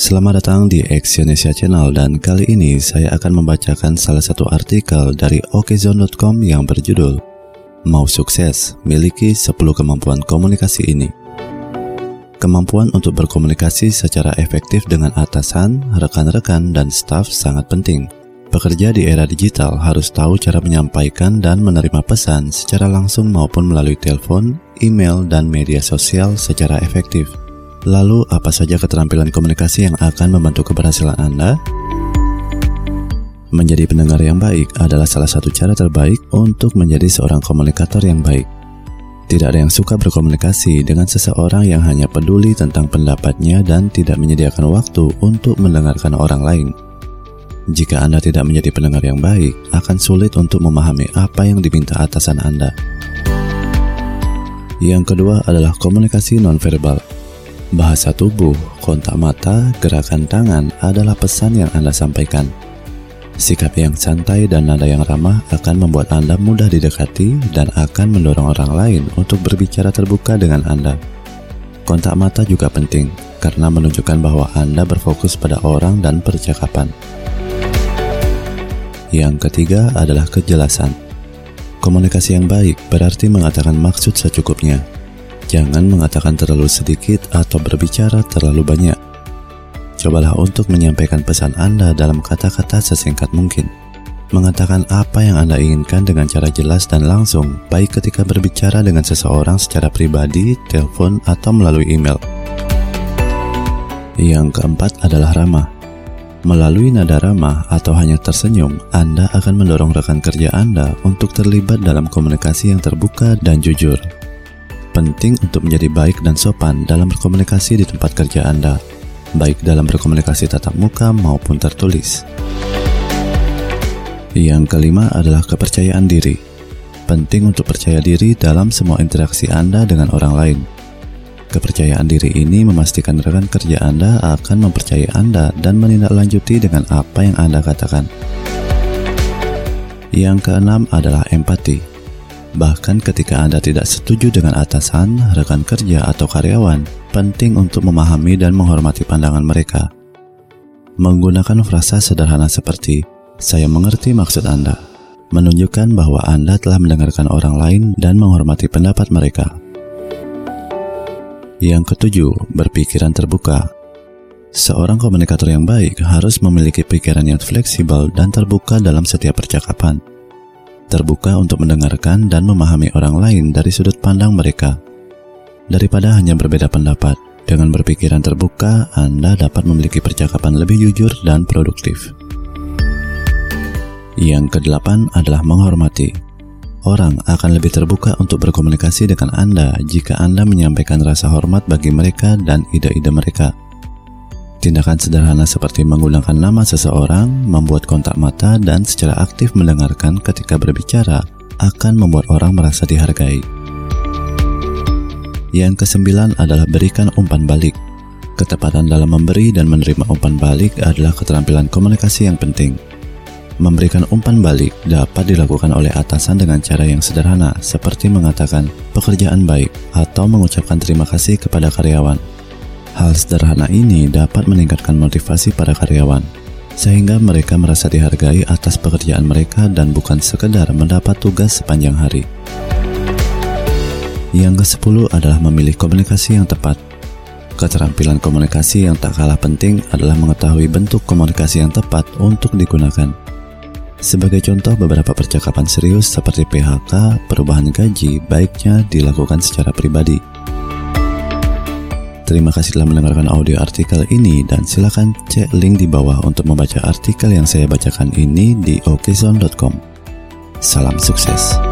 Selamat datang di Exyonesia Channel dan kali ini saya akan membacakan salah satu artikel dari okezone.com yang berjudul Mau sukses, miliki 10 kemampuan komunikasi ini. Kemampuan untuk berkomunikasi secara efektif dengan atasan, rekan-rekan, dan staf sangat penting. Pekerja di era digital harus tahu cara menyampaikan dan menerima pesan secara langsung maupun melalui telepon, email, dan media sosial secara efektif. Lalu, apa saja keterampilan komunikasi yang akan membantu keberhasilan Anda? Menjadi pendengar yang baik adalah salah satu cara terbaik untuk menjadi seorang komunikator yang baik. Tidak ada yang suka berkomunikasi dengan seseorang yang hanya peduli tentang pendapatnya dan tidak menyediakan waktu untuk mendengarkan orang lain. Jika Anda tidak menjadi pendengar yang baik, akan sulit untuk memahami apa yang diminta atasan Anda. Yang kedua adalah komunikasi nonverbal. Bahasa tubuh, kontak mata, gerakan tangan adalah pesan yang Anda sampaikan. Sikap yang santai dan nada yang ramah akan membuat Anda mudah didekati dan akan mendorong orang lain untuk berbicara terbuka dengan Anda. Kontak mata juga penting karena menunjukkan bahwa Anda berfokus pada orang dan percakapan. Yang ketiga adalah kejelasan. Komunikasi yang baik berarti mengatakan maksud secukupnya, Jangan mengatakan terlalu sedikit atau berbicara terlalu banyak. Cobalah untuk menyampaikan pesan Anda dalam kata-kata sesingkat mungkin. Mengatakan apa yang Anda inginkan dengan cara jelas dan langsung, baik ketika berbicara dengan seseorang secara pribadi, telepon, atau melalui email. Yang keempat adalah ramah. Melalui nada ramah atau hanya tersenyum, Anda akan mendorong rekan kerja Anda untuk terlibat dalam komunikasi yang terbuka dan jujur penting untuk menjadi baik dan sopan dalam berkomunikasi di tempat kerja Anda, baik dalam berkomunikasi tatap muka maupun tertulis. Yang kelima adalah kepercayaan diri. Penting untuk percaya diri dalam semua interaksi Anda dengan orang lain. Kepercayaan diri ini memastikan rekan kerja Anda akan mempercayai Anda dan menindaklanjuti dengan apa yang Anda katakan. Yang keenam adalah empati. Bahkan ketika Anda tidak setuju dengan atasan, rekan kerja, atau karyawan, penting untuk memahami dan menghormati pandangan mereka. Menggunakan frasa sederhana seperti, saya mengerti maksud Anda, menunjukkan bahwa Anda telah mendengarkan orang lain dan menghormati pendapat mereka. Yang ketujuh, berpikiran terbuka. Seorang komunikator yang baik harus memiliki pikiran yang fleksibel dan terbuka dalam setiap percakapan terbuka untuk mendengarkan dan memahami orang lain dari sudut pandang mereka. Daripada hanya berbeda pendapat, dengan berpikiran terbuka, Anda dapat memiliki percakapan lebih jujur dan produktif. Yang kedelapan adalah menghormati. Orang akan lebih terbuka untuk berkomunikasi dengan Anda jika Anda menyampaikan rasa hormat bagi mereka dan ide-ide mereka. Tindakan sederhana seperti menggunakan nama seseorang, membuat kontak mata, dan secara aktif mendengarkan ketika berbicara akan membuat orang merasa dihargai. Yang kesembilan adalah berikan umpan balik. Ketepatan dalam memberi dan menerima umpan balik adalah keterampilan komunikasi yang penting. Memberikan umpan balik dapat dilakukan oleh atasan dengan cara yang sederhana, seperti mengatakan pekerjaan baik atau mengucapkan terima kasih kepada karyawan. Hal sederhana ini dapat meningkatkan motivasi para karyawan, sehingga mereka merasa dihargai atas pekerjaan mereka dan bukan sekedar mendapat tugas sepanjang hari. Yang ke-10 adalah memilih komunikasi yang tepat. Keterampilan komunikasi yang tak kalah penting adalah mengetahui bentuk komunikasi yang tepat untuk digunakan. Sebagai contoh, beberapa percakapan serius seperti PHK, perubahan gaji, baiknya dilakukan secara pribadi Terima kasih telah mendengarkan audio artikel ini dan silakan cek link di bawah untuk membaca artikel yang saya bacakan ini di okezone.com. Salam sukses.